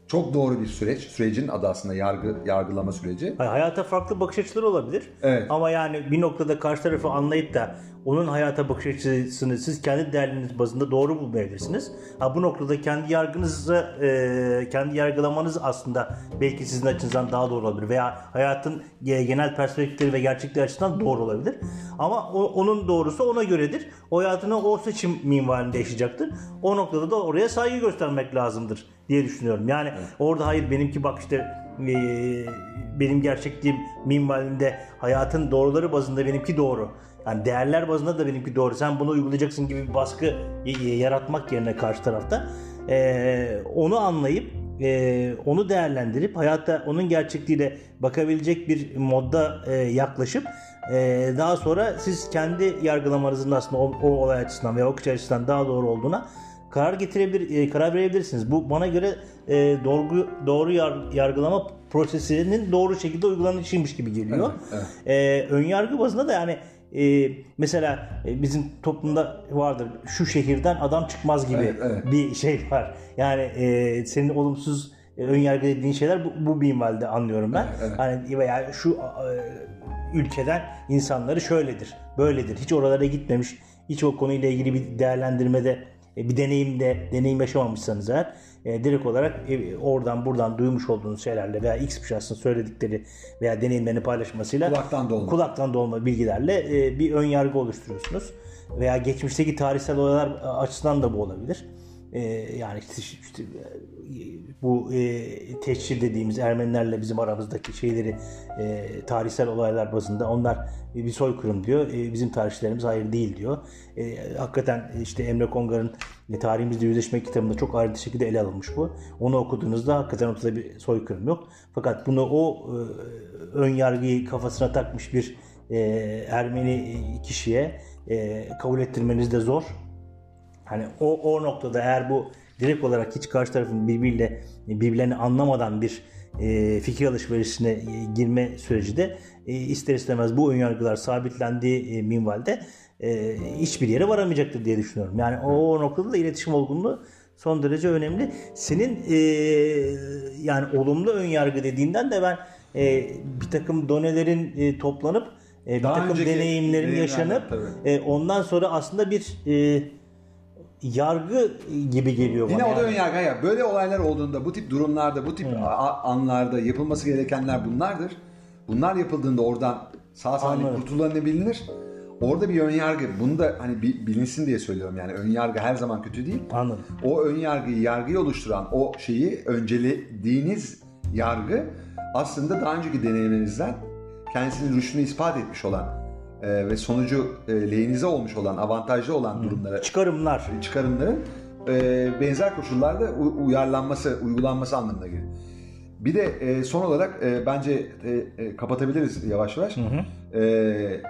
çok doğru bir süreç. Sürecin adı aslında yargı, yargılama süreci. Hayata farklı bakış açıları olabilir. Evet. Ama yani bir noktada karşı tarafı anlayıp da onun hayata bakış açısını siz kendi değerleriniz bazında doğru bulmayabilirsiniz. Ha bu noktada kendi yargınızı, e, kendi yargılamanız aslında belki sizin açınızdan daha doğru olabilir veya hayatın ge- genel perspektifleri ve gerçekleri açısından doğru olabilir. Ama o- onun doğrusu ona göredir. O hayatını o seçim minvalinde yaşayacaktır. O noktada da oraya saygı göstermek lazımdır diye düşünüyorum. Yani orada hayır benimki bak işte e, benim gerçekliğim minvalinde hayatın doğruları bazında benimki doğru. Yani değerler bazında da benimki doğru. Sen bunu uygulayacaksın gibi bir baskı yaratmak yerine karşı tarafta e, onu anlayıp e, onu değerlendirip hayatta onun gerçekliğiyle bakabilecek bir modda e, yaklaşıp e, daha sonra siz kendi yargılamanızın aslında o, o olay açısından veya bakış açısından daha doğru olduğuna karar getirebilir e, karar verebilirsiniz. Bu bana göre e, doğru doğru yar- yargılama prosesinin doğru şekilde uygulanışıymış gibi geliyor. Evet, E, ön yargı bazında da yani e, mesela e, bizim toplumda vardır şu şehirden adam çıkmaz gibi Evet, evet. bir şey var. Yani e, senin olumsuz e, ön yargı dediğin şeyler bu, bu minvalde anlıyorum ben. Evet, evet. Hani veya şu e, ülkeden insanları şöyledir, böyledir. Hiç oralara gitmemiş, hiç o konuyla ilgili bir değerlendirmede, e, bir deneyimde, deneyim yaşamamışsanız eğer e, direkt olarak e, oradan buradan duymuş olduğunuz şeylerle veya X şahsın söyledikleri veya deneyimlerini paylaşmasıyla Kulaktan dolma. kulaktan dolma bilgilerle e, bir ön yargı oluşturuyorsunuz. Veya geçmişteki tarihsel olaylar açısından da bu olabilir. E, yani işte, işte bu e, teşhir dediğimiz Ermenilerle bizim aramızdaki şeyleri e, tarihsel olaylar bazında onlar bir soykırım diyor. E, bizim tarihçilerimiz hayır değil diyor. E, hakikaten işte Emre Kongar'ın e, tarihimizde yüzleşme kitabında çok ayrıntılı şekilde ele alınmış bu. Onu okuduğunuzda hakikaten ortada bir soykırım yok. Fakat bunu o e, ön yargıyı kafasına takmış bir e, Ermeni kişiye e, kabul ettirmeniz de zor. Hani o, o noktada eğer bu direkt olarak hiç karşı tarafın birbiriyle birbirlerini anlamadan bir e, fikir alışverişine e, girme süreci de e, ister istemez bu önyargılar sabitlendiği e, minvalde e, hiçbir yere varamayacaktır diye düşünüyorum. Yani o, o noktada da iletişim olgunluğu son derece önemli. Senin e, yani olumlu önyargı dediğinden de ben e, bir takım donelerin e, toplanıp e, bir Daha takım deneyimlerin yaşanıp e, ondan sonra aslında bir e, yargı gibi geliyor Yine bana. o da yani. önyargı. Ya, Böyle olaylar olduğunda, bu tip durumlarda, bu tip a- anlarda yapılması gerekenler bunlardır. Bunlar yapıldığında oradan sağ salim Anladım. kurtulanabilir. Orada bir önyargı. Bunu da hani bi- bilinsin diye söylüyorum. Yani önyargı her zaman kötü değil. Anladım. O ön yargıyı, yargıyı oluşturan o şeyi öncelediğiniz yargı aslında daha önceki deneyimlerinizden kendisinin rüştünü ispat etmiş olan e, ve sonucu e, lehinize olmuş olan, avantajlı olan durumlara Çıkarımlar. çıkarımların e, benzer koşullarda uyarlanması, uygulanması anlamına geliyor. Bir de e, son olarak e, bence e, e, kapatabiliriz yavaş yavaş. E,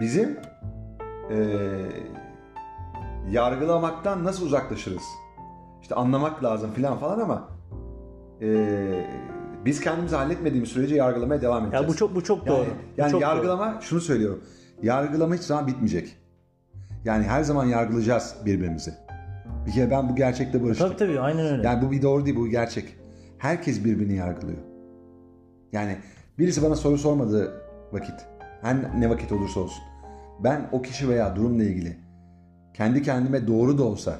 bizim e, yargılamaktan nasıl uzaklaşırız? İşte anlamak lazım filan falan ama e, biz kendimizi halletmediğimiz sürece yargılamaya devam edeceğiz. Ya bu çok bu çok Yani, doğru. Bu yani çok yargılama şunu söylüyorum. Yargılama hiç zaman bitmeyecek. Yani her zaman yargılayacağız birbirimizi. Bir kere ben bu gerçekle barıştım. Tabii tabii aynen öyle. Yani bu bir doğru değil, bu gerçek. Herkes birbirini yargılıyor. Yani birisi bana soru sormadığı vakit, her ne vakit olursa olsun, ben o kişi veya durumla ilgili kendi kendime doğru da olsa,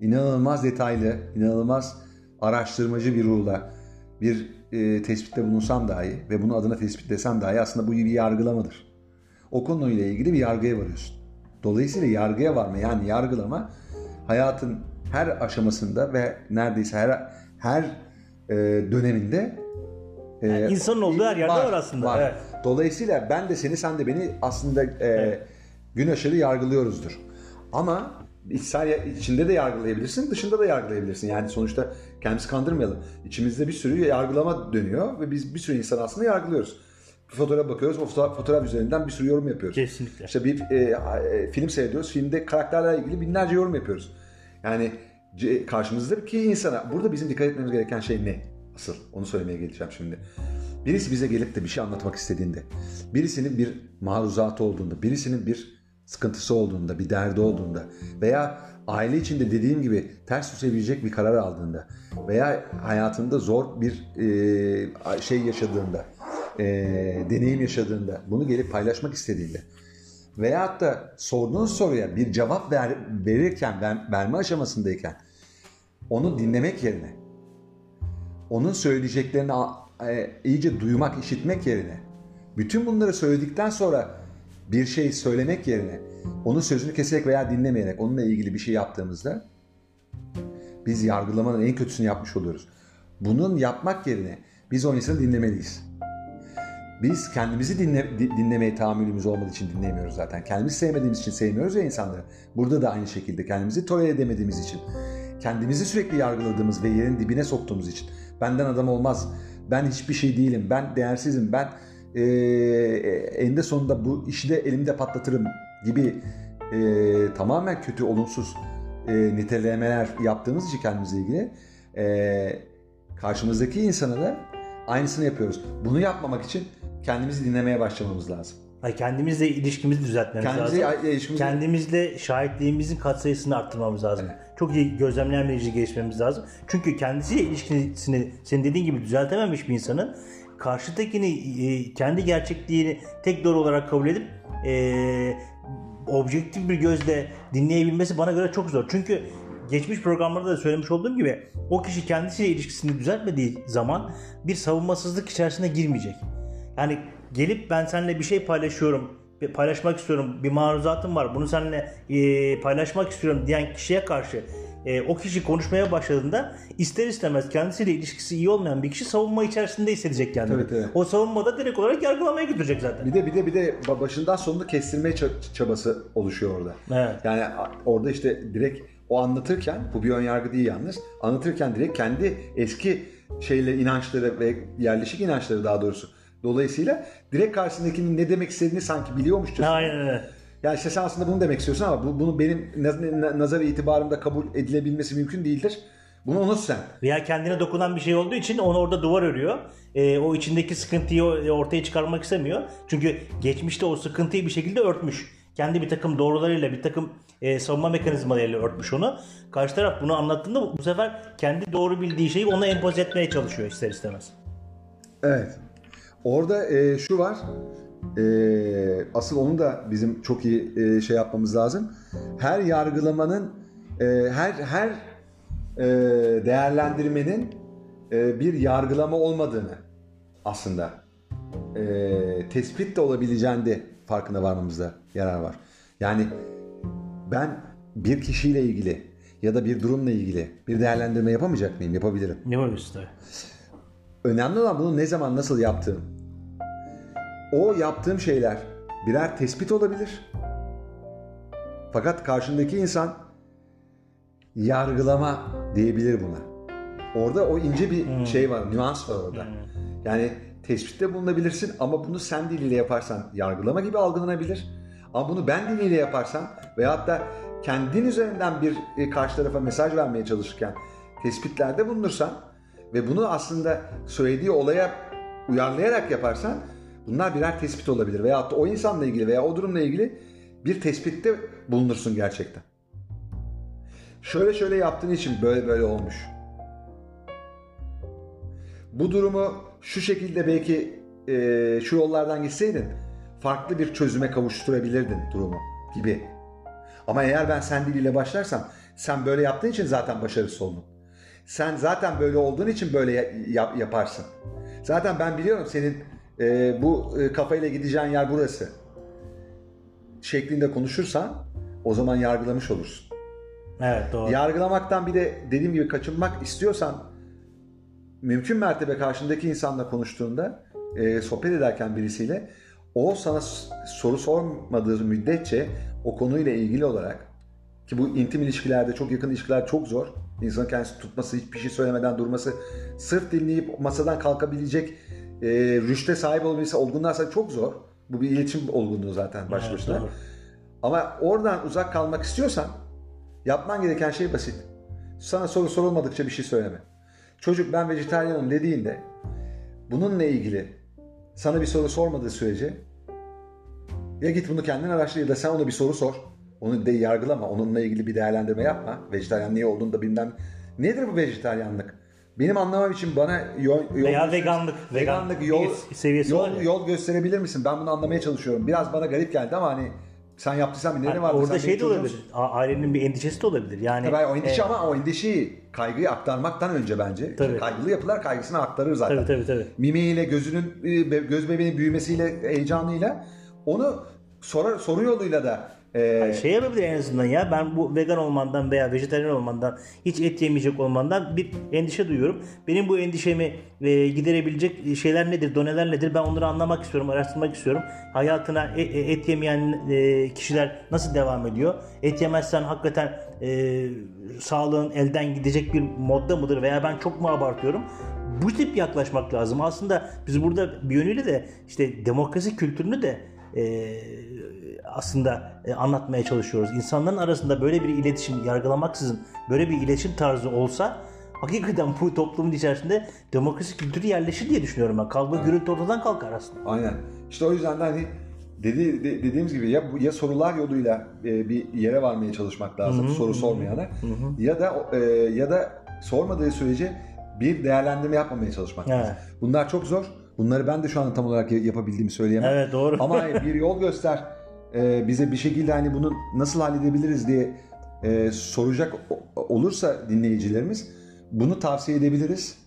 inanılmaz detaylı, inanılmaz araştırmacı bir ruhla bir e, tespitte bulunsam dahi ve bunu adına tespit desem dahi aslında bu bir yargılamadır. O konuyla ilgili bir yargıya varıyorsun. Dolayısıyla yargıya varma yani yargılama hayatın her aşamasında ve neredeyse her her e, döneminde e, Yani insanın olduğu her yerde var aslında, evet. Dolayısıyla ben de seni sen de beni aslında e, gün aşırı yargılıyoruzdur. Ama içsel içinde de yargılayabilirsin, dışında da yargılayabilirsin. Yani sonuçta kendimizi kandırmayalım. İçimizde bir sürü yargılama dönüyor ve biz bir sürü insan aslında yargılıyoruz. Bir fotoğrafa bakıyoruz, o foto- fotoğraf üzerinden bir sürü yorum yapıyoruz. Kesinlikle. İşte bir e, e, film seyrediyoruz, filmde karakterlerle ilgili binlerce yorum yapıyoruz. Yani c- karşımızdaki insana, burada bizim dikkat etmemiz gereken şey ne? Asıl, onu söylemeye geleceğim şimdi. Birisi bize gelip de bir şey anlatmak istediğinde, birisinin bir maruzatı olduğunda, birisinin bir sıkıntısı olduğunda, bir derdi olduğunda veya aile içinde dediğim gibi ters düşebilecek bir karar aldığında veya hayatında zor bir e, şey yaşadığında, e, deneyim yaşadığında, bunu gelip paylaşmak istediğinde veyahut da sorduğun soruya bir cevap ver, verirken, ver- verme aşamasındayken onu dinlemek yerine onun söyleyeceklerini e, iyice duymak, işitmek yerine bütün bunları söyledikten sonra bir şey söylemek yerine onun sözünü keserek veya dinlemeyerek onunla ilgili bir şey yaptığımızda biz yargılamanın en kötüsünü yapmış oluyoruz. Bunun yapmak yerine biz o insanı dinlemeliyiz. Biz kendimizi dinle, di- dinlemeye tahammülümüz olmadığı için dinlemiyoruz zaten. Kendimizi sevmediğimiz için sevmiyoruz ya insanları. Burada da aynı şekilde kendimizi tolere edemediğimiz için. Kendimizi sürekli yargıladığımız ve yerin dibine soktuğumuz için. Benden adam olmaz. Ben hiçbir şey değilim. Ben değersizim. Ben eee eninde sonunda bu işi de elimde patlatırım gibi eee, tamamen kötü, olumsuz eee, nitelemeler yaptığımız için kendimizle ilgili eee, karşımızdaki insana da aynısını yapıyoruz. Bunu yapmamak için kendimizi dinlemeye başlamamız lazım. Ay, kendimizle ilişkimizi düzeltmemiz Kendimize lazım. ilişkimizi- Kendimizle şahitliğimizin katsayısını arttırmamız lazım. Çok iyi gözlemleyemeyici gelişmemiz lazım. Çünkü kendisiyle ilişkisini senin dediğin gibi düzeltememiş bir insanın karşıdakini e, kendi gerçekliğini tek doğru olarak kabul edip e, objektif bir gözle dinleyebilmesi bana göre çok zor. Çünkü geçmiş programlarda da söylemiş olduğum gibi o kişi kendisiyle ilişkisini düzeltmediği zaman bir savunmasızlık içerisine girmeyecek. Yani gelip ben seninle bir şey paylaşıyorum, bir paylaşmak istiyorum, bir maruzatım var, bunu seninle e, paylaşmak istiyorum diyen kişiye karşı e, o kişi konuşmaya başladığında ister istemez kendisiyle ilişkisi iyi olmayan bir kişi savunma içerisinde hissedecek kendini. Evet, evet. O savunmada direkt olarak yargılamaya götürecek zaten. Bir de bir de bir de başından sonunu kestirmeye ça- çabası oluşuyor orada. Evet. Yani orada işte direkt o anlatırken bu bir ön yargı değil yalnız. Anlatırken direkt kendi eski şeyle inançları ve yerleşik inançları daha doğrusu. Dolayısıyla direkt karşısındakinin ne demek istediğini sanki biliyormuşçasına. Aynen öyle. Yani işte sen aslında bunu demek istiyorsun ama bu, bunu benim naz- na- nazar itibarımda kabul edilebilmesi mümkün değildir. Bunu unut sen. Veya kendine dokunan bir şey olduğu için onu orada duvar örüyor. E, o içindeki sıkıntıyı o- ortaya çıkarmak istemiyor. Çünkü geçmişte o sıkıntıyı bir şekilde örtmüş. Kendi bir takım doğrularıyla, bir takım e, savunma mekanizmalarıyla örtmüş onu. Karşı taraf bunu anlattığında bu sefer kendi doğru bildiği şeyi ona empoze etmeye çalışıyor ister istemez. Evet. Orada e, şu var. E, asıl onu da bizim çok iyi e, şey yapmamız lazım. Her yargılamanın, e, her her e, değerlendirmenin e, bir yargılama olmadığını aslında e, tespit de olabileceğinde farkına varmamızda yarar var. Yani ben bir kişiyle ilgili ya da bir durumla ilgili bir değerlendirme yapamayacak mıyım? Yapabilirim. Ne yapıyorsun tabii. Önemli olan bunu ne zaman nasıl yaptığım. O yaptığım şeyler birer tespit olabilir. Fakat karşındaki insan yargılama diyebilir buna. Orada o ince bir şey var, nüans var orada. Yani tespitte bulunabilirsin ama bunu sen diliyle yaparsan yargılama gibi algılanabilir. Ama bunu ben diliyle yaparsan veyahut da kendin üzerinden bir e, karşı tarafa mesaj vermeye çalışırken tespitlerde bulunursan ve bunu aslında söylediği olaya uyarlayarak yaparsan bunlar birer tespit olabilir. Veyahut da o insanla ilgili veya o durumla ilgili bir tespitte bulunursun gerçekten. Şöyle şöyle yaptığın için böyle böyle olmuş. Bu durumu şu şekilde belki e, şu yollardan gitseydin farklı bir çözüme kavuşturabilirdin durumu gibi. Ama eğer ben sen diliyle başlarsam sen böyle yaptığın için zaten başarısız oldun. Sen zaten böyle olduğun için böyle ya- yap- yaparsın. Zaten ben biliyorum senin e, bu e, kafayla gideceğin yer burası. Şeklinde konuşursan o zaman yargılamış olursun. Evet doğru. Yargılamaktan bir de dediğim gibi kaçınmak istiyorsan mümkün mertebe karşındaki insanla konuştuğunda e, sohbet ederken birisiyle o sana soru sormadığı müddetçe o konuyla ilgili olarak ki bu intim ilişkilerde çok yakın ilişkiler çok zor. İnsanın kendisi tutması, hiçbir şey söylemeden durması, sırf dinleyip masadan kalkabilecek e, rüşte sahip olabilmesi olgunlarsa çok zor. Bu bir iletişim olgunluğu zaten baş Evet, doğru. Ama oradan uzak kalmak istiyorsan yapman gereken şey basit. Sana soru sorulmadıkça bir şey söyleme. Çocuk ben vejetaryenim dediğinde bununla ilgili sana bir soru sormadığı sürece ya git bunu kendin araştır ya da sen ona bir soru sor. Onu de yargılama. Onunla ilgili bir değerlendirme yapma. Vejetaryen niye olduğunu da bilmem. Nedir bu vejetaryenlik? Benim anlamam için bana yol, yol Veya veganlık. veganlık Vegan yol, seviyesi yol, ya. yol gösterebilir misin? Ben bunu anlamaya çalışıyorum. Biraz bana garip geldi ama hani sen yaptıysan bir nedeni Yani var. orada Sen şey de olabilir. A- Ailenin bir endişesi de olabilir. Yani Tabii o endişe e, ama o endişeyi kaygıyı aktarmaktan önce bence. Tabii. Kaygılı yapılar kaygısını aktarır zaten. Tabii tabii tabii. Mimiğiyle, gözünün, e, göz bebeğinin büyümesiyle, heyecanıyla onu sorar, soru yoluyla da e, Şey yapabilir en azından ya ben bu vegan olmandan veya vejetaryen olmandan hiç et yemeyecek olmandan bir endişe duyuyorum. Benim bu endişemi e, giderebilecek şeyler nedir, doneler nedir ben onları anlamak istiyorum, araştırmak istiyorum. Hayatına e- e- et yemeyen e, kişiler nasıl devam ediyor? Et yemezsen hakikaten e, sağlığın elden gidecek bir modda mıdır veya ben çok mu abartıyorum? Bu tip yaklaşmak lazım. Aslında biz burada bir yönüyle de işte demokrasi kültürünü de e, aslında e, anlatmaya çalışıyoruz. İnsanların arasında böyle bir iletişim yargılamaksızın böyle bir iletişim tarzı olsa hakikaten bu toplumun içerisinde demokrasi kültürü yerleşir diye düşünüyorum ben. Kavga gürültü ortadan kalkar aslında. aynen. İşte o yüzden de hani dedi, de- dediğimiz gibi ya, ya sorular yoluyla e, bir yere varmaya çalışmak lazım soru sormayana ya da e, ya da sormadığı sürece bir değerlendirme yapmamaya çalışmak Evet. lazım. Bunlar çok zor. Bunları ben de şu an tam olarak yapabildiğimi söyleyemem. Evet doğru. Ama bir yol göster e, bize bir şekilde hani bunu nasıl halledebiliriz diye e, soracak olursa dinleyicilerimiz bunu tavsiye edebiliriz.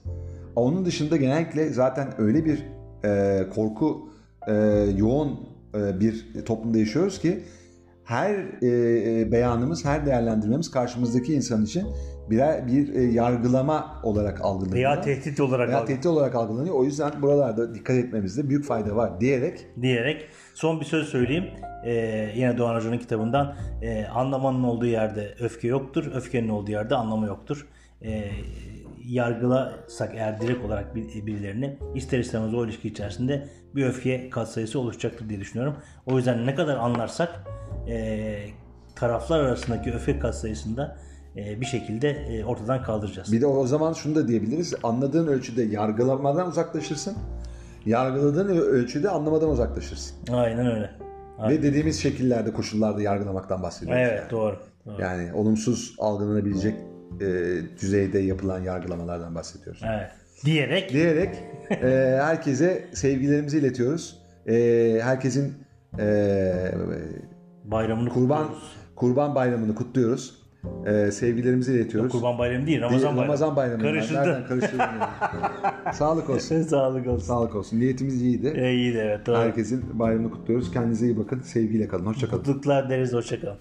Onun dışında genellikle zaten öyle bir e, korku e, yoğun e, bir toplumda yaşıyoruz ki her e, beyanımız, her değerlendirmemiz karşımızdaki insan için birer bir e, yargılama olarak algılanıyor. Veya tehdit olarak Veya tehdit olarak algılanıyor. O yüzden buralarda dikkat etmemizde büyük fayda var diyerek diyerek son bir söz söyleyeyim. Ee, yine Doğan Hoca'nın kitabından Ee, anlamanın olduğu yerde öfke yoktur, öfkenin olduğu yerde anlamı yoktur. Ee, yargılasak eğer direkt olarak bir- birilerini ister istemez o ilişki içerisinde bir öfke katsayısı oluşacaktır diye düşünüyorum. O yüzden ne kadar anlarsak e, taraflar arasındaki öfke katsayısını e, bir şekilde e, ortadan kaldıracağız. bir de o zaman şunu da diyebiliriz. Anladığın ölçüde yargılamadan uzaklaşırsın. Yargıladığın ölçüde anlamadan uzaklaşırsın. Aynen öyle. Aynen. Ve dediğimiz şekillerde, koşullarda yargılamaktan bahsediyoruz. Evet yani. doğru. doğru. Yani olumsuz algılanabilecek e, düzeyde yapılan yargılamalardan bahsediyoruz. Evet. Diyerek Diyerek e, herkese sevgilerimizi iletiyoruz. E, herkesin e, bayramını kurban kutluyoruz. kurban bayramını kutluyoruz. E, sevgilerimizi iletiyoruz. Kurban bayramı değil Ramazan bayramı. Ramazan bayramı. Karıştırdı. Nereden karıştırdım yani. Sağlık olsun. Sağlık olsun. Sağlık olsun. Niyetimiz iyiydi. E, iyi de evet doğru. Herkesin bayramını kutluyoruz. Kendinize iyi bakın. Sevgiyle kalın. Hoşçakalın. Mutluluklar deriz hoşçakalın.